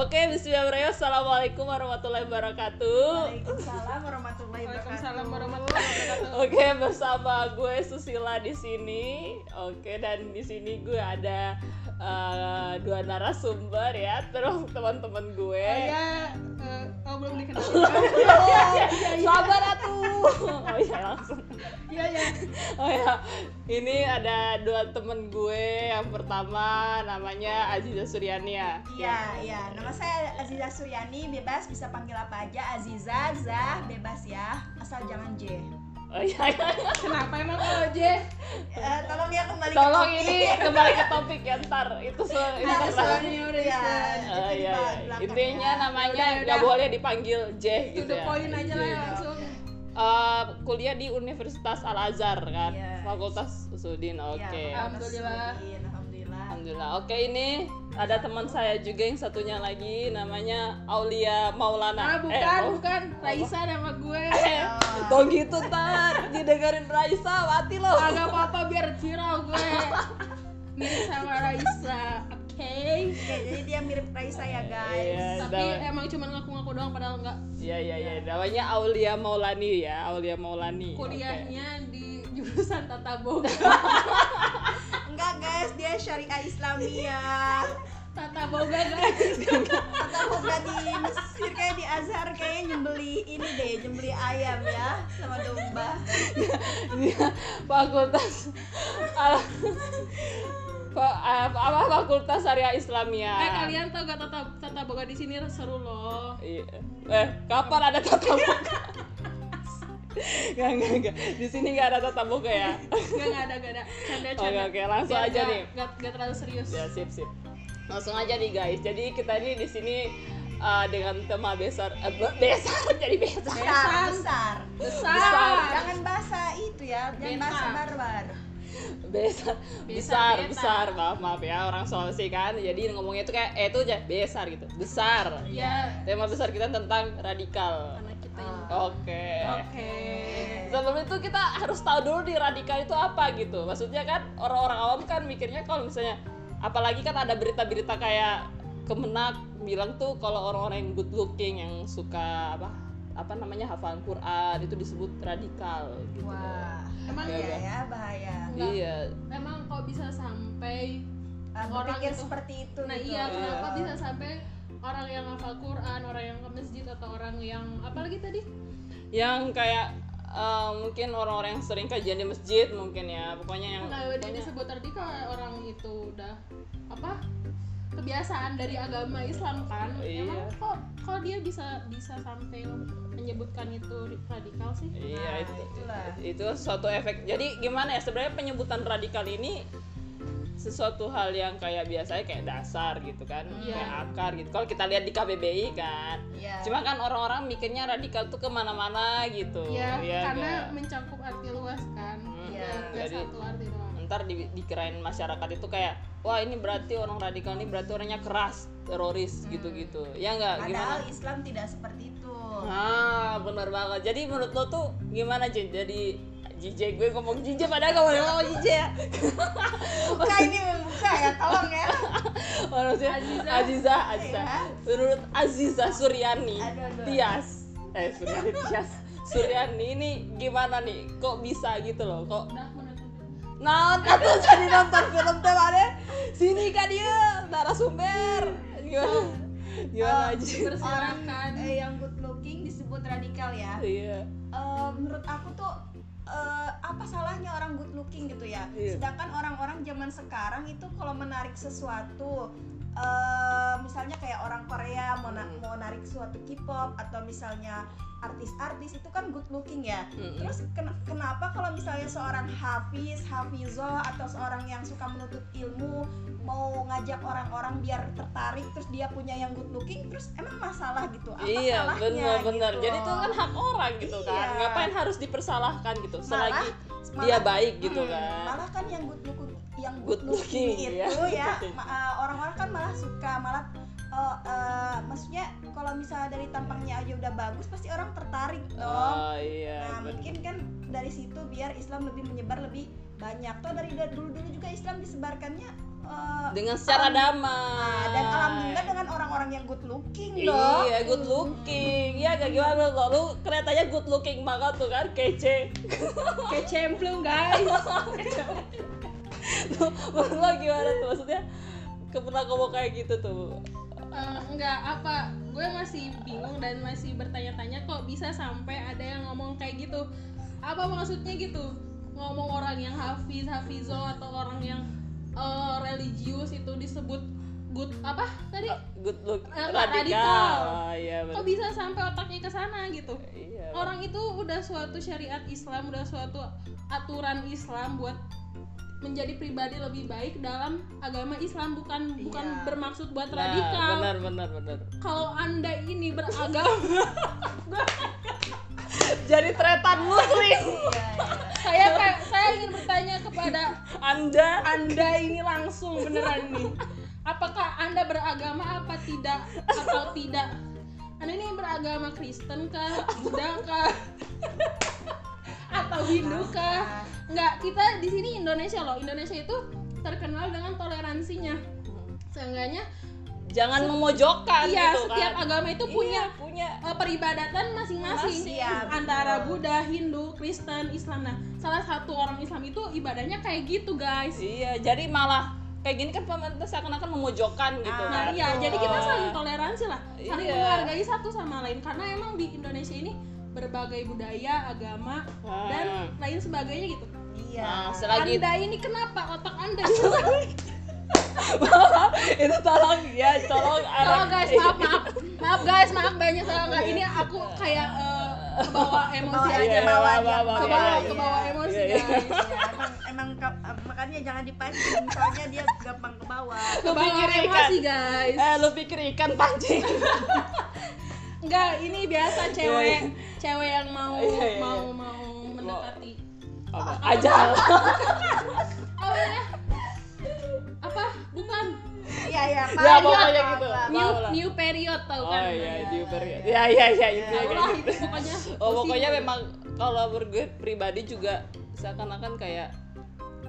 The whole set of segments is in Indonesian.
Oke, bismillahirrahmanirrahim. Assalamualaikum warahmatullahi wabarakatuh. Waalaikumsalam warahmatullahi Waalaikumsalam wabarakatuh. warahmatullahi wabarakatuh. Oke, bersama gue Susila di sini. Oke, dan di sini gue ada eh, dua narasumber ya, terus teman-teman gue. Oh ya, eh, oh belum dikenal. Sabar atuh. Oh iya langsung. Iya ya. Oh ya, ini ada dua temen gue. Yang pertama namanya Aziza Suryani ya. Iya, iya. Nama saya Aziza Suryani, bebas bisa panggil apa aja. Aziza, Zah, bebas ya. Asal jangan J. Oh iya, iya. Kenapa emang kalau J? Eh, tolong ya kembali Tolong ke topik. ini kembali ke topik ya ntar. Itu se ini Ada kan soalnya udah ya. Oh, iya, iya. Intinya ya. namanya nggak boleh dipanggil J gitu the ya. point aja lah J. langsung. Eh, kuliah di Universitas Al Azhar kan, Yes. Fakultas Usudin. Oke. Iya, Alhamdulillah. Alhamdulillah. Alhamdulillah. Oke ini ada teman saya juga yang satunya lagi namanya Aulia Maulana. Ah bukan, Mau- bukan. Raisa nama gue. Eh, Tuh gitu tar, didengerin Raisa, mati lo. Agak apa-apa biar viral gue. Mirip sama Raisa. Oke. Oke, jadi dia mirip Raisa ya, guys. Iya, Tapi emang cuma ngaku-ngaku doang padahal enggak. Iya iya iya, namanya Aulia Maulani ya, Aulia Maulani. Kuliahnya di jurusan tata boga. Enggak, guys, dia syariah Islamiyah. Tata boga guys. Atau buka di Mesir kayak di Azhar kayaknya nyembeli ini deh, nyembeli ayam ya sama domba. Dia fakultas apa fakultas syariah Islamia. Eh kalian tau gak tata tata boga di sini seru loh. Iya. Eh, kapan ada tata boga? Gak, gak, gak. Di sini gak ada tata boga ya? Gak, gak ada, gak ada. Canda, Oke, canda. oke, langsung Gak- aja gak- nih. Gak, gak terlalu serius. Ya, sip, sip. Langsung aja nih guys. Jadi kita ini di sini eh, dengan tema besar, eh, be- besar jadi besar. Besar, besar. Besar. Besar. Jangan bahasa itu ya, jangan bahasa barbar. besar Besar, besar besar maaf maaf ya orang Sulawesi kan. Jadi ngomongnya itu kayak eh itu aja besar gitu besar. Ya, tema besar kita tentang radikal. Karena kita ini. oke. Oke. sebelum itu kita harus tahu dulu di radikal itu apa gitu. Maksudnya kan orang-orang awam kan mikirnya kalau misalnya apalagi kan ada berita-berita kayak kemenak bilang tuh kalau orang-orang yang good looking yang suka apa apa namanya hafalan Quran itu disebut radikal gitu Wah, Emang Iya, iya iya. ya, bahaya. Enggak. iya Emang kok bisa sampai Ah, Orang itu- seperti itu Nah gitu. iya, kenapa Iya. bisa sampai orang yang hafal Quran, orang yang ke masjid atau orang yang apalagi tadi? yang kayak eh, mungkin orang-orang yang sering kajian di masjid mungkin ya pokoknya yang Nah, pokoknya- disebut radikal orang itu udah apa? Kebiasaan dari agama Islam kan. Iya. Emang kok kok dia bisa bisa sampai menyebutkan itu radikal sih? iya Nah, itu itulah. itu suatu efek jadi gimana ya sebenarnya penyebutan radikal ini sesuatu hal yang kayak biasanya kayak dasar gitu kan Iya. kayak akar gitu kalau kita lihat di KBBI kan Iya. cuma kan orang-orang mikirnya radikal tuh ke mana-mana gitu Iya, Iya karena nggak? mencakup arti luas kan. Hmm, nggak jadi- satu arti doang. ntar di, dikirain masyarakat itu kayak wah ini berarti orang radikal ini berarti orangnya keras teroris gitu-gitu ya nggak gimana Padahal Islam tidak seperti itu. Ah, bener banget. Jadi menurut lo tuh gimana, Jin? Jadi JJ gue ngomong JJ padahal gak boleh ngomong JJ ya. Buka ini membuka ya, tolong ya. Maksudnya Aziza. Aziza, Aziza. Iya. Menurut Aziza Suryani, Aduh, aduh. Tias. Eh, Suryani Tias. Suryani ini gimana nih? Kok bisa gitu loh? Kok Udah menurut Nah, atau jadi nonton film teh mana? Sini kan dia narasumber. Gimana? Gimana Oh, aja? berserakan. Eh, yang good looking disebut radikal ya. Iya. Eh, menurut aku tuh eh, apa salahnya orang good looking gitu ya Iya. sedangkan orang-orang zaman sekarang itu kalau menarik sesuatu eh, misalnya kayak orang Korea mau, na- Hmm. mau narik suatu K-pop atau misalnya artis-artis itu kan good looking ya. Mm-mm. terus ken- kenapa kalau misalnya seorang hafiz, hafizoh atau seorang yang suka menuntut ilmu mau ngajak orang-orang biar tertarik terus dia punya yang good looking terus emang masalah gitu? Apa iya salahnya benar-benar gitu jadi itu kan hak orang gitu kan. Iya. ngapain harus dipersalahkan gitu? Selagi Malah- dia baik gitu Hmm, kan. Malah kan yang good looking yang Good good looking, looking, itu ya. ya uh, orang-orang kan malah suka malah oh eh, maksudnya kalau misalnya dari tampangnya aja udah bagus pasti orang tertarik dong oh iya nah bener. mungkin kan dari situ biar Islam lebih menyebar lebih banyak toh dari dulu dulu juga Islam disebarkannya eh, dengan secara damai Nah, dan alhamdulillah dengan orang-orang yang good looking dong Iya, good looking. Iya, kayak gimana lo? Lu kelihatannya good looking banget tuh kan, kece. kayak cemplung guys Menurut lo gimana tuh? Maksudnya pernah ngomong kayak gitu tuh. Eh, enggak apa gue masih bingung dan masih bertanya-tanya kok bisa sampai ada yang ngomong kayak gitu apa maksudnya gitu ngomong orang yang hafiz hafizo atau orang yang eh, religius itu disebut good apa tadi Good look Eh, radikal. radikal. Ah, iya kok bisa sampai otaknya ke sana gitu Iya. orang itu udah suatu syariat Islam udah suatu aturan Islam buat menjadi pribadi lebih baik dalam agama Islam bukan bukan Iya. bermaksud buat Nah, radikal benar benar benar. kalau anda ini beragama Jadi tretan muslim. Iya, iya. saya saya ingin bertanya kepada Anda anda ini langsung beneran nih apakah anda beragama apa tidak atau tidak anda ini beragama Kristen kah Buddha kah atau Hindu kah nggak kita di sini Indonesia loh Indonesia itu terkenal dengan toleransinya seenggaknya jangan memojokkan iya gitu setiap kan. agama itu punya Iya, punya eh, peribadatan masing-masing Masing, ya, antara betul. Buddha, Hindu, Kristen, Islam. Nah, salah satu orang Islam itu ibadahnya kayak gitu, guys. Iya, jadi malah kayak gini kan pemerintah seakan-akan memojokkan gitu Ah, Nah, kan. iya, jadi kita Oh. saling toleransi lah, saling Iya. menghargai satu sama lain karena emang di Indonesia ini berbagai budaya, agama, dan Ah. lain sebagainya gitu. iya Nah, selagi Anda ini kenapa otak Anda? itu tolong ya, tolong oh anak- guys, maaf maaf. Maaf guys, maaf banyak salah nggak. Ini aku kayak eh, kebawa emosi Bawa aja. aja, bawa aja. bawa, Kebawa, iya, iya. kebawa emosi Iya, iya. guys. Ya, emang emang ke- makanya jangan dipancing soalnya dia gampang ke bawah Kebawa pikir ikan. emosi guys. Eh, lu pikir ikan pancing? Enggak, ini biasa cewek, cewek yang mau Iya, iya, mau iya. mau mendekati. Apa? Aja. Apa ya? Apa? Bukan. iya iya Ya, pokoknya gitu. New new period tau Oh kan? iya, di period. Ya, iya, iya, itu kayak gitu. itu pokoknya. Oh, pokoknya memang kalau menurut gue pribadi juga seakan-akan kayak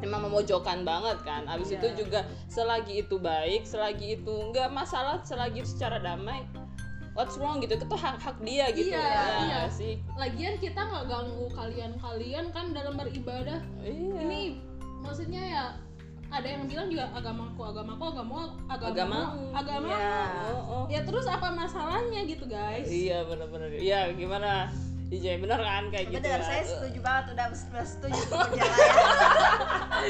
emang memojokkan banget kan. Abis Iya. itu juga selagi itu baik, selagi itu enggak masalah, selagi itu secara damai. What's wrong gitu, itu hak-hak dia gitu. Iya, ya, iya. sih. Lagian kita nggak ganggu kalian-kalian kan dalam beribadah. Iya. Ini maksudnya ya ada yang bilang juga agamaku, agamaku, agama, agamamu, Agamamu. agama. Iya. Oh, oh. Ya terus apa masalahnya gitu guys? Iya, benar-benar. Iya, gimana? DJ benar kan kayak gitu. bener saya setuju banget udah setuju tuh perjalanan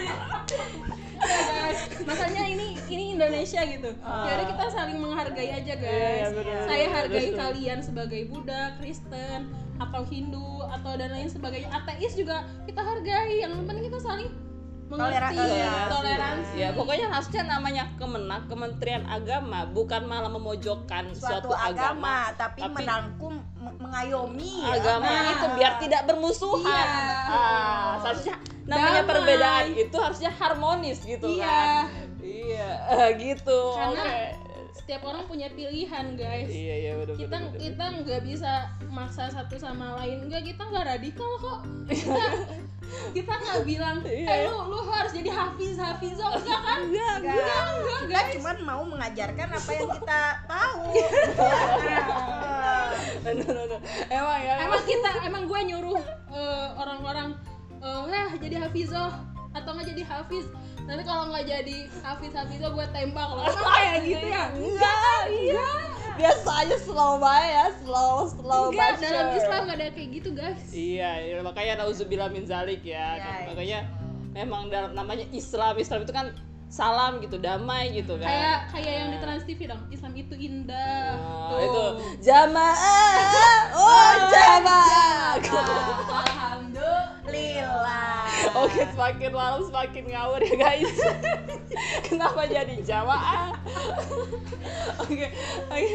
Ya, guys, makanya ini ini Indonesia gitu. Jadi kita saling menghargai aja. Iya, guys. benar. Saya hargai kalian sebagai Buddha, Kristen, atau Hindu atau dan lain sebagainya. Ateis juga kita hargai. Yang penting kita saling mengerti, Toleransi. toleransi. Ya, pokoknya harusnya namanya Kemenak, Kementerian Agama, bukan malah memojokkan suatu suatu, agama, tapi, tapi- merangkum me- mengayomi ya. agama Nah. itu biar tidak bermusuhan. Iya, Ah, seharusnya namanya Damai. perbedaan itu harusnya harmonis gitu Iya. kan. Iya, eh, gitu. Karena Oke. setiap orang punya pilihan, guys. Iya, iya benar kita benar. benar. kita nggak bisa maksa satu sama lain enggak kita nggak radikal kok kita kita nggak bilang Iya. eh lu lu harus jadi hafiz hafizo enggak kan Enggak, Enggak. enggak kita guys cuma mau mengajarkan apa yang kita tahu benar, benar. Emang ya. emang kita emang gue nyuruh eh, orang-orang eh "Lah, jadi hafizo atau nggak jadi hafiz nanti kalau nggak jadi hafiz hafizo gue tembak loh emang kayak gitu ya Enggak, iya. Biasa aja slow banget ya, slow, slow enggak but dalam. Islam nggak ada kayak gitu guys Iya, iya, makanya nauzubillah min zalik ya. Iya. Makanya memang dalam namanya Islam, Islam itu kan salam gitu, damai gitu kan. kayak kayak yang di Trans TV dong Islam itu indah Oh, itu jamaah. Oh, jamaah. Alhamdulillah Oke, semakin malam semakin ngawur ya guys. Kenapa jadi jamaah? Oke, oke.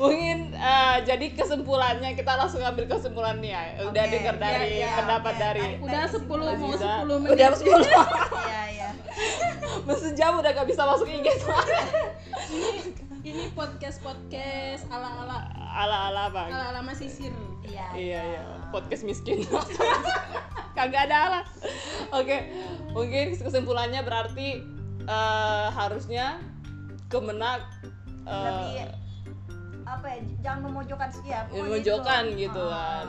Mungkin eh, jadi kesimpulannya kita langsung ambil kesimpulannya ya. Udah Oke, dengar dari iya, iya, pendapat oke. dari udah 10 mau Aziza. 10 menit Udah 10 iya iya sejam udah gak bisa masuk IG ini ini podcast podcast ala ala ala ala apa ala ala masisir iya iya iya podcast miskin kagak ada ala oke mungkin kesimpulannya berarti eh, harusnya kemenak eh, lebih apa ya jangan memojokkan sih ya pokoknya memojokkan itu. gitu Ah. kan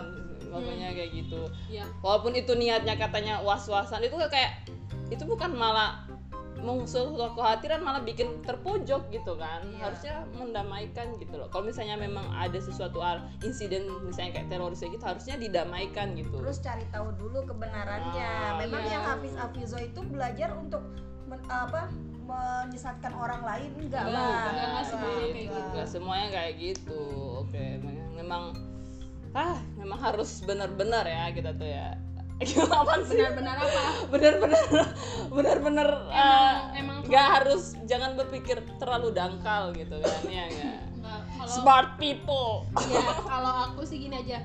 makanya kayak gitu ya walaupun itu niatnya katanya was-wasan itu kayak itu bukan malah mengusul suatu kekhawatiran malah bikin terpojok gitu kan. Iya. harusnya mendamaikan gitu loh. Kalau misalnya memang ada sesuatu insiden misalnya kayak teroris kayak gitu harusnya didamaikan gitu. Terus cari tahu dulu kebenarannya. Ah, memang iya. yang Hafiz Hafizo itu belajar untuk men- apa menyesatkan orang lain? Enggak lah enggak, enggak semuanya kayak gitu. Semuanya kayak gitu. Oke memang ah memang harus benar-benar ya kita tuh ya Sih? benar-benar apa? Benar-benar benar-benar Emang- eh, emang nggak harus jangan berpikir terlalu dangkal gitu kan ya kalau smart people. Ya kalau aku sih gini aja.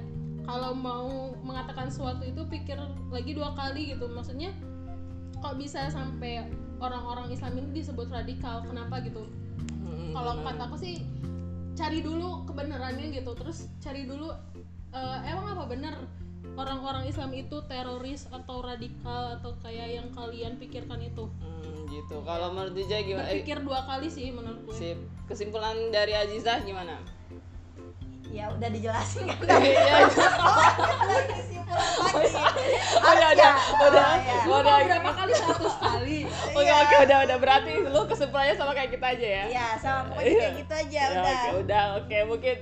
Kalau mau mengatakan sesuatu itu pikir lagi dua kali gitu. Maksudnya kok bisa sampai orang-orang Islam ini disebut radikal? Kenapa gitu? Hmm, kalau benar. kataku sih cari dulu kebenarannya gitu. Terus cari dulu eh, emang apa bener orang-orang Islam itu teroris atau radikal atau kayak yang kalian pikirkan itu? Hmm, gitu. Kalau menurut Dija gimana? Eh, berpikir dua kali sih menurut gue. sip. Kesimpulan dari Azizah gimana? Ya udah dijelasin. Kan Iya, lagi kesimpulan lagi. Oh ya udah udah. Oh, iya. Lu udah. mau berapa kali? Satu kali. Oke oke udah udah. Berarti lu kesimpulannya sama kayak kita aja ya? Ya sama. Pokoknya Iya. kayak gitu aja. Ya, udah. oke udah. Oke mungkin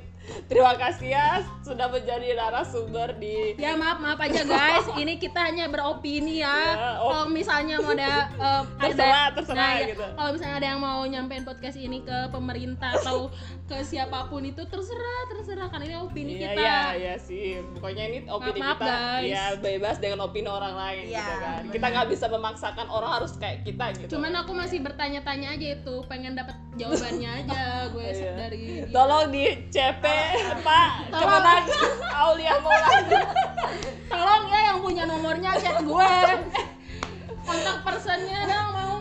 terima kasih ya sudah menjadi narasumber di Ya maaf maaf aja guys, ini kita hanya beropini ya. Ya, op- kalau misalnya mau ada eh, Terserah, ada, terserah ya, gitu. Kalau misalnya ada yang mau nyampein podcast ini ke pemerintah atau ke siapa pun itu terserah terserah kan ini opini Iya kita. iya iya sih. Pokoknya ini opini Maaf, kita guys. ya bebas dengan opini orang lain Iya, gitu kan. Kita nggak bisa memaksakan orang harus kayak kita gitu. Cuman aku masih bertanya-tanya aja itu, pengen dapat jawabannya aja gue Iya. dari. Tolong di CP Pak Tolong. Kemenang Aulia Maulana. Tolong ya yang punya nomornya chat gue. Kontak personnya dong mau.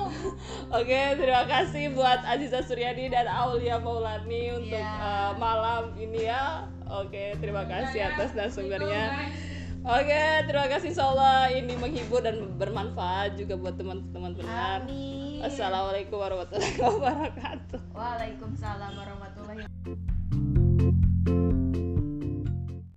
Oke, terima kasih buat Aziza Suryadi dan Aulia Maulani untuk Iya. eh, malam ini ya. Oke, terima kasih Ya, atas narasumbernya. Oke, terima kasih insyaallah ini menghibur dan bermanfaat juga buat teman-teman. Amin Assalamualaikum warahmatullahi wabarakatuh. Waalaikumsalam warahmatullahi